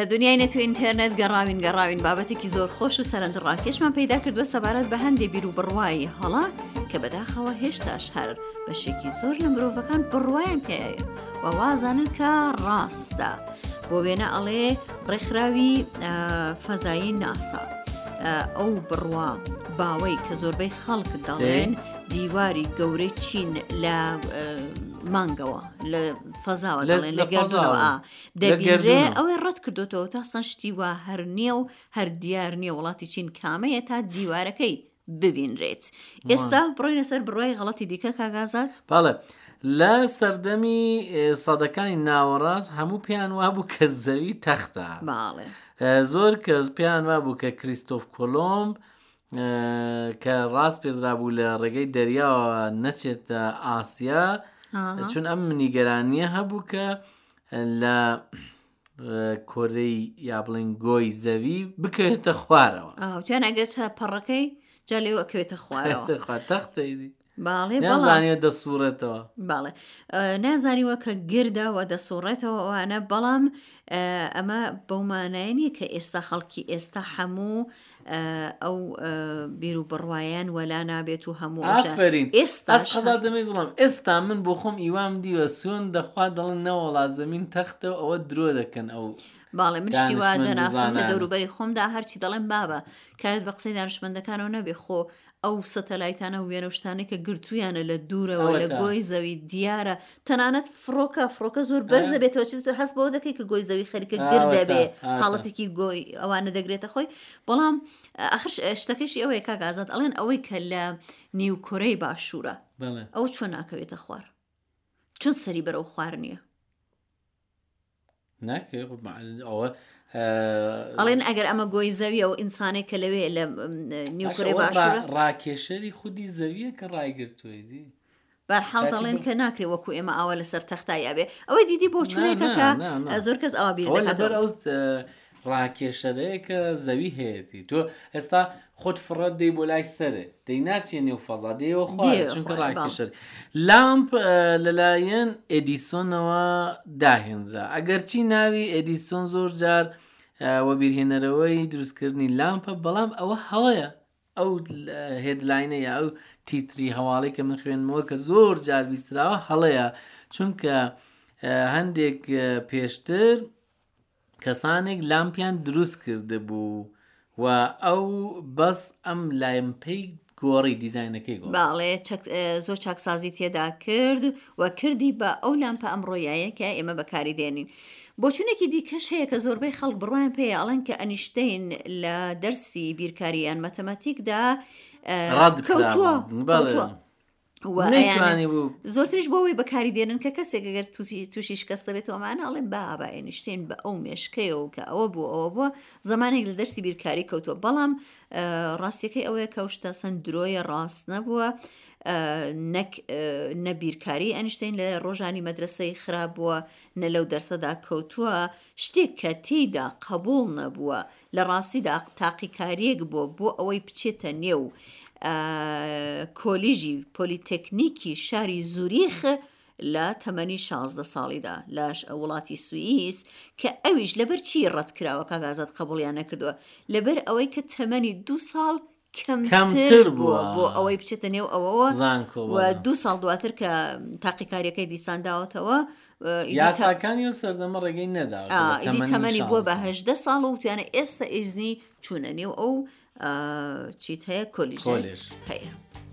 لە دنیای نەتو ئینتەرنێت گەڕاوین گەڕاوین بابەتێکی زۆر خۆش و سەرنج ڕاکێشمان پیدا کردوە سەبارەت بە هەندێ بیر و بڕوای هەڵا کە بەداخەوە هێشتاش هەر بەشێکی زۆر لە مرۆڤەکان بڕوایم پێەیە و وازانن کە ڕاستە بۆ وێنە ئەڵێ ڕێکخراوی فەزایی ناسا ئەو بڕوا باوەی کە زۆربەی خەڵک دەڵێن دیواری گەورەی چین لە مانگەوە لە فەزاوە دەڵێن لە گەردەوە دەبیێ ئەوەی ڕەت کردوێتەوە تاسان شتی وا هەر نییە و هەر دیار نییە وڵاتی چین کامەیە تا دیوارەکەی ببینرێت ئێستا بڕۆینە سەر بڕای غەڵەتی دیکە کاگازات بەڵێ لە سەردەمی سەدەکانی ناوەڕاست هەموو پێیان وابوو کە زەوی تەختە زۆر کەس پێیان وابوو کە کریستۆف کۆلۆمب کە ڕاست پێدرا بوو لە ڕێگەی دەریاوە نەچێتە ئاسیا چون ئەم نیگەرانیە هەبوو کە لە کۆرەی یا بڵین گۆی زەوی بکەوێتە خوارەوە ئەوتیان ئەگەر تا پەڕەکەی جا لێو ئەکەوێتە خوارەوە تەختی باڵێ بەڵانێ دەسوڕێتەوە باڵێ نازانیوە کە گردەوە دەسوڕێتەوە ئەوانە بەڵام ئەمە بەومانای نیە کە ئێستا خەڵکی ئێستا هەموو ئەو بیر و بڕوایان وەلا نابێت و هەموو ئافرین ئێستا قەزا دەمێ زڵم ئێستا من بۆ خۆم ئیوام دیوە سوێن دەخوا دەڵن نەوەڵا زەمین تەختە و ئەوە درۆ دەکەن ئەو باڵێ منشتی وا دەناسم لە دەوروبەری خۆمدا هەرچی دەڵێم بابە کارت بە قسەی دانشمەندەکانەوە نەبێ خۆ ئەو سەتەلایتانە و وێنە و شتانەی کە گرتوویانە لە دوورەوە لە ئەوەتا. گۆی زەوی دیارە تەنانەت فڕۆکە فڕۆکە زۆر بەرز ئا. دەبێتەوە چیت هەست بەوە دەکەی کە گۆی زەوی خەریکە گر ئاوەتا، دەبێ ئاوەتا. حاڵەتێکی گۆی ئەوانە دەگرێتە خۆی بەڵام ئا، ئاخر ش- شتەکەشی ئەوەیە کاک ئازاد ئەڵێن ئەوەی کە لە نێو کۆرەی باشوورە بەڵێ. ئەوە چۆن ناکەوێتە خوار چۆن سەری بەرەو خوار نییە؟ ئەڵێن ئەگەر ئەمە گۆی زەویە و ئینسانێک کە لەوێ لە نیوکرێ باش ڕاکێشەری خودی زەویە کە ڕایگرتوێدی بەرحاڵ دەڵێن کە ناکرێ وەکو ئێمە ئاوا لەسەر تەختای ئەبێ ئەوەی دیدی بۆ چونێکەکە زۆر کەس ئاوا بیر ئەو ڕاکێشەرەیەکە زەوی هەیەتی تۆ ئێستا خۆت فڕەت دەی بۆ لای سەرێ دەی ناچێ نێو فەزا دێەوە خۆ چونکە ڕاکێشەر لامپ لەلایەن ئێدیسۆنەوە داهێنرا ئەگەرچی ناوی ئێدیسۆن زۆر جار وەبیرهێنەرەوەی دروستکردنی لامپە بەڵام ئەوە هەڵەیە ئەو هێدلاینە یا ئەو تیتری هەواڵی کە من خوێنمەوە کە زۆر جار بیستراوە هەڵەیە چونکە هەندێک پێشتر کەسانێک لامپیان دروست کردبوو و ئەو بەس ئەم لایمپەی گۆڕی دیزاینەکەی گۆڕی. بەڵێ چەک زۆر چاکسازی تێدا کرد و کردی بە ئەو لامپە ئەمڕۆیایە کە ئێمە بەکاری دێنین بۆچونێکی دیکەش هەیە کە زۆربەی خەڵک بڕوایان پێیە ئەڵێن کە ئەنیشتین لە دەرسی بیرکاری یان مەتەماتیکدا ڕەد کەوتووە. کەوتووە بەڵێ. زۆرترش بۆەوەی بەکاری دێنن کە کەسێک گەر تووسی تووشی شکستە بێت ئەمانە ئەڵێن بابا ئێنیشتین بە ئەو مێشکەیەوە کە ئەوە بوو ئەوە بووە زمانێک لە دەرسی بیرکاری کەوتووە بەڵام ڕاستەکەی ئەوەیە کەوشتە سند درۆیە ڕاست نەبووە نەک نەبیرکاری ئەنیشتین لە ڕۆژانی مەدرسەی خراپ بووە نە لەو دەرسەدا کەوتووە شتێک کە تێیدا قبول نەبووە لە ڕاستیدا تاقیکارییەک بووە بۆ ئەوەی بچێتە نێو کۆلیژی پۆلیتەکنیکی شاری زوریخ لە تەمەنی شازدە ساڵیدا لە وڵاتی سوئیس کە ئەویش لەبەر چی ڕەتکراوە کاگازات قبولیان نەکردووە لەبەر ئەوەی کە تەمەنی دو ساڵ کەمتر بووە بۆ ئەوەی بچێتە نێو ئەوەوە زانکۆ دوو ساڵ دواتر کە تاقیکاریەکەی دیسان داوەتەوە یاساکانی و سەردەمە ڕێگەی نەدا تەمەنی بووە بەهدە ساڵ و توانە ئێستا ئیزنی چوونە نێو ئەو چیت هەیە کۆلیژ هەیە.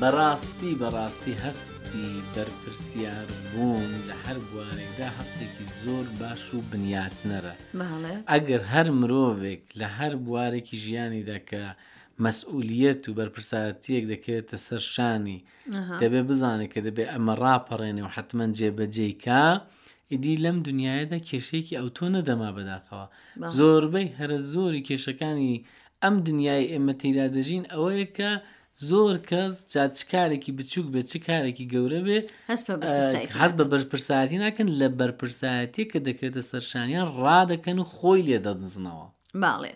بەڕاستی بەڕاستی هەستی بەرپرسیار بوون لە هەر بوارێکدا هەستێکی زۆر باش و بنیاتنەرە ئەگەر هەر مرۆڤێک لە هەر بوارێکی ژیانیدا کە مەسئولیت و بەرپرساتیەک دەکەوێتە سەر شانی دەبێ بزانێت کە دەبێ ئەمە ڕاپەڕێنێ و حتمما جێبەجێیکە ئیدی لەم دنیاەدا کێشەیەکی ئەو تۆ نەدەما بەداخەوە زۆربەی هەرە زۆری کێشەکانی ئەم دنیای ئێمە تێدا دەژین ئەوەیە کە زۆر کەس جا چ کارێکی بچووک بێت چ کارێکی گەورە بێ هەست بە بەرپرسایەتی هەست بە ناکەن. بەرپرسایەتی ناکەن لە بەرپرسایەتی کە دەکرێتە سەرشانیان ڕادەکەن و خۆی لێ دەدزنەوە باڵێ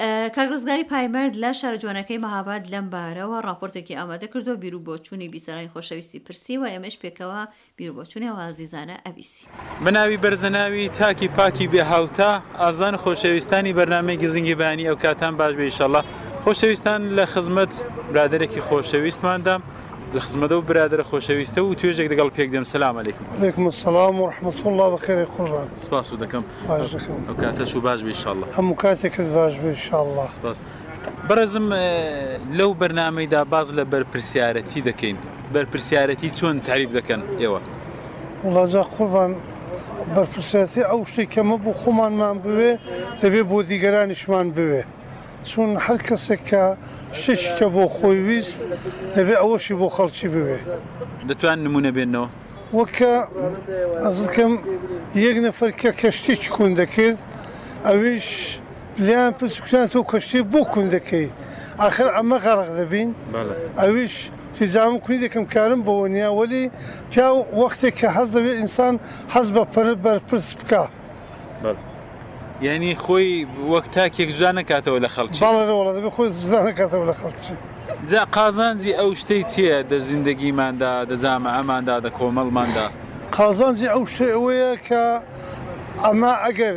ئە، کاک ڕزگاری پایمەرد لە شارە جوانەکەی مەهاباد لەم بارەوە ڕاپۆرتێکی ئامادە کردووە، بیرو بۆچوونی بیسەرانی خۆشەویستی پرسیوە، ئێمەیش پێکەوە بیربۆچونێ و ئازیزانە ئەبیسین. بەناوی بەرزە ناوی تاکی پاکی بێ هاوتا ئازان خۆشەویستانی بەرنامەی گزنگی بەیانی ئەوکاتان باش بێ ئیشەڵا خۆشەویستان لە خزمەت برادەرێکی خۆشەویستماندام لە خزمەت ئەو برادەرە خۆشەویستە و توێژێک دەگەڵ پێک دێم سلام علیکم. علیکم السلام ورحمة اللە بەخێرێ قوربان. سپاست دەکەم. خواش دەکەم. ئەوکاتەش و باش بێ ئیشەڵا. هەموو کاتێکت باش بێ ئیشەڵا. سپاس. بەڕێزم لەو بەرنامەیدا باس لە بەرپرسیارەتی دەکەین بەرپرسیارەتی چۆن تاریف دەکەن ئێوە؟ وڵا جا قوربان بەرپرسیارەتی ئەو شتێک کە مە بۆ خۆمانمان بوێ دەبێ بۆ دیگەرانیشمان بوێ چون هەر کەسێک کە شتێکی کە بۆ خۆی ویست دەبێ ئەوەشی بۆ خەڵکی بوێ. دەتوان نمونە بێنەوە؟ وەک ئەزکەم یەک نەفەر کە کەشتێکی کون دەکرد ئەویش. لێیان پرس گوتیان تۆ کەشتیە بۆ کون دەکەی ئاخر ئەمە غەرق دەبین ئەویش تی جامم کونی دەکەم کارم بەوە نیە وەلی پیاو وەختێک کە حەز دەبێت ئینسان حەز بە پەر بەرپرس بکا یانی خۆی وەک تاکێک جودا نەکاتەوە لە خەڵکی بەڵێ وەڵا دەبێت خۆی جودا نەکاتەوە لە خەڵکی. جا قازانجی ئەو شتەی چیە دە زیندەگیماندا دە جامەعەماندا دە کۆمەڵماندا؟ قازانجی ئەو شتەی ئەوەیە کە ئەمە ئەگەر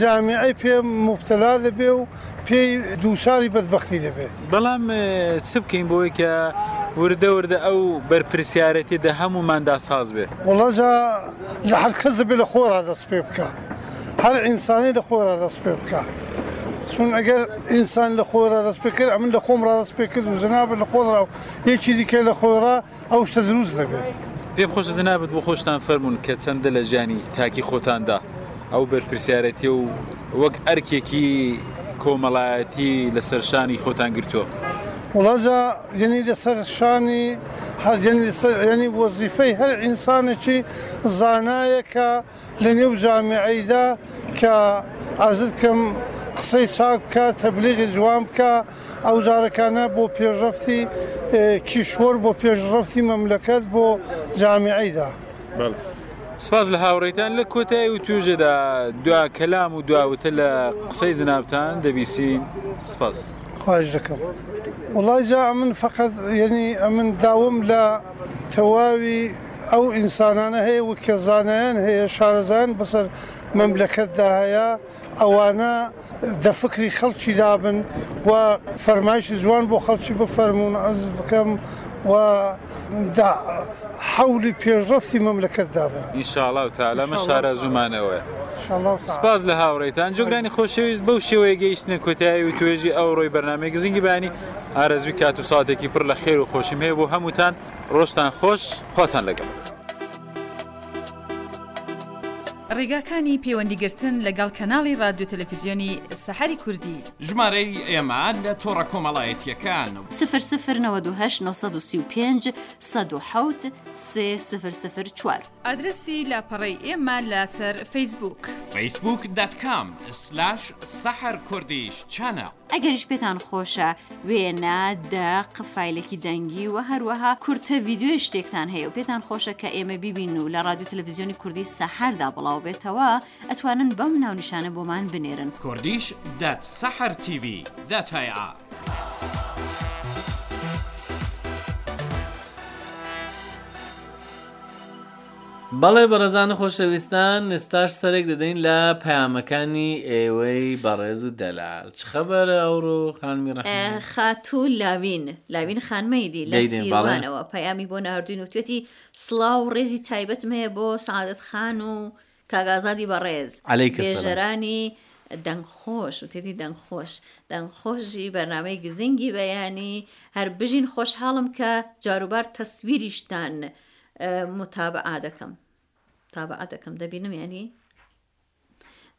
جامیعەی پێ موبتەلا دەبێ و پێی دووچاری بەدبەختی دەبێ. بەڵام چ بکەین بۆوەی کە وردە وردە ئەو بەرپرسیارەتی دە هەمووماندا ساز بێ؟ وەڵا جا لە هەر کەس دەبێ لە خۆرا دەست پێ بکا. هەر ئینسانێ لە خۆرا دەست پێ بکا. چون ئەگەر ئینسان لە خۆرا دەست پێ کرد، ئەمن لە خۆمڕا دەست پێ کرد و جەنابت لە خۆتڕا و یەکی دیکە لە خۆیڕا، ئەو شتە دروست دەبێت. پێم خۆشە جەنابت بۆ خۆشتان فەرموون کە چەندە لە ژیانی تاکی خۆتاندا ئەو بەرپرسیارێتیە و وەک ئەرکێکی کۆمەڵایەتی لە سەر شانی خۆتان گرتووە؟ وەڵا جا یەنی لەسەر شانی هەر یەنی لەسەر یەنی وەزیفەی هەر ئینسانێکی زانایە کە لە نێو جامیعەیدا کە عەزت کەم قسەی چاک بکا تەبلیغی جوان بکا ئەو جارەکانە بۆ پێشڕەفتی کیشوەر بۆ پێشڕەفتی مەملەکەت بۆ جامیعەیدا. بەڵێ سپاس لە هاوڕێیتان لە کۆتایی و توێژێدا دوا کەلام و دوا وتە لە قسەی جەنابتان دەبیسین سپاس. خواهش دەکەم وەڵای جا ئەمن فەقەت یەنی ئەمن داوم لە. تەواوی ئەو ئینسانانە هەیە وکە زانایان هەیە شارەزایان بەسەر مەملەکەتدا هەیە ئەوانە دە فکری خەڵکی دابن و فەرمایشی جوان بۆ خەڵکی بفەرموون عەرز بکەم و دە حەولی پێشڕەفتی مەملەکەت دابن. ان شاء اللە تعالی ئەمە شارەزوومانەوەیە. ان شاء اللە تعالی. سپاس لە هاوڕێیتان. جۆگرانی خۆشەویست بەو شێوەیە گەیشتنە کۆتایی وتوێژی ئەوڕۆی بەرنامەی گزینگی بەیانی. ئارەزووی کات و ساتێکی پڕ لە خێر و خۆشیم هەیە بۆ هەمووتان ڕۆژتان خۆش خواتان لەگەڵ. ڕیگاکانی پەیوەندی گرتن لەگەڵ کەناڵی ڕادیۆ تەلەفیزیۆنی سەحەری کوردی. ژمارەی ئێمە لە تۆڕە کۆمەڵایەتییەکان. سفر سفر نەوەد و هەشت نۆ سەد و سی و پێنج سەد و حەوت سێ سفر سفر چوار. ئادرەسی لاپەڕەی ئێمە لەسەر فەیسبووک. فەیسبووک دات کام سلاش سەحەر کوردیش چەناڵ. ئەگەریش پێتان خۆشە وێنە، دەق، فایلێکی دەنگی و هەروەها کورتە ڤیددیوی شتێکتان هەیە و پێتان خۆشە کە ئێمە بیبین و لە ڕادیو تەلەڤزیۆنی کوردی سەحەردا بڵاو بێتەوە ئەتوانن بەم ناونیشانە بۆمان بنێرن. Kurdish dat Sahar TV dat hey'a. بەڵێ بەڕێزان و خۆشەویستان ئێستاش سەرێک دەدەین لە پەیامەکانی ئێوەی بەڕێز و دەلال چ خەبەرە ئەوڕۆ خانمی ڕەحمە خاتوو لاوین لاوین خانمەی دی لە دەیدەین، بەڵێ. سیروانەوە پەیامی بۆ ناردوین و توێتی سڵاو و ڕێزی تایبەتم هەیە بۆ سەعادەت خان و کاک ئازادی بەڕێز علیک سلام. بێژەرانی دەنگ خۆش وتێتی دەنگ خۆش دەنگ خۆشی بەرنامەی گزنگی بەیانی هەر بژین خۆشحاڵم کە جاروبار تەسویریشتان اه، متابعە دەکەم تابعە دەکەم دەبینم یعنی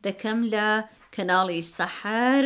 دەکەم لە کەناڵی سەحەر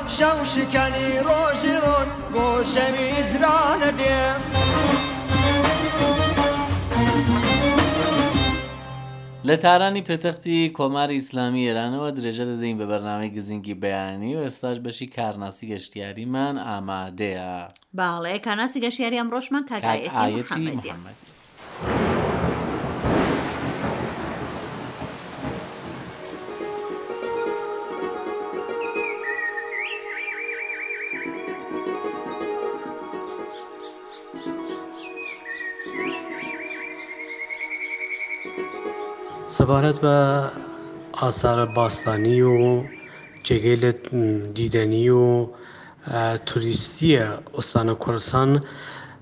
شەو شکەنی ڕۆژی ڕوون بۆ شەوی هیجرانە دێ. لە تارانی پێتەختی کۆماری ئیسلامی ئێرانەوە درێژە دەدەین بە بەرنامەی گزینگی بەیانی و ئێستاش بەشی کارناسی گەشتیاریمان ئامادەیە. بەاڵێ کارناسی گەشتیاری ئەمڕۆشمان کاک ئایەتی محەمەدیە. سەبارەت بە ئاسارە باستانی و جێگەی لە دیدەنی و توریستیە ئۆستانە کوردستان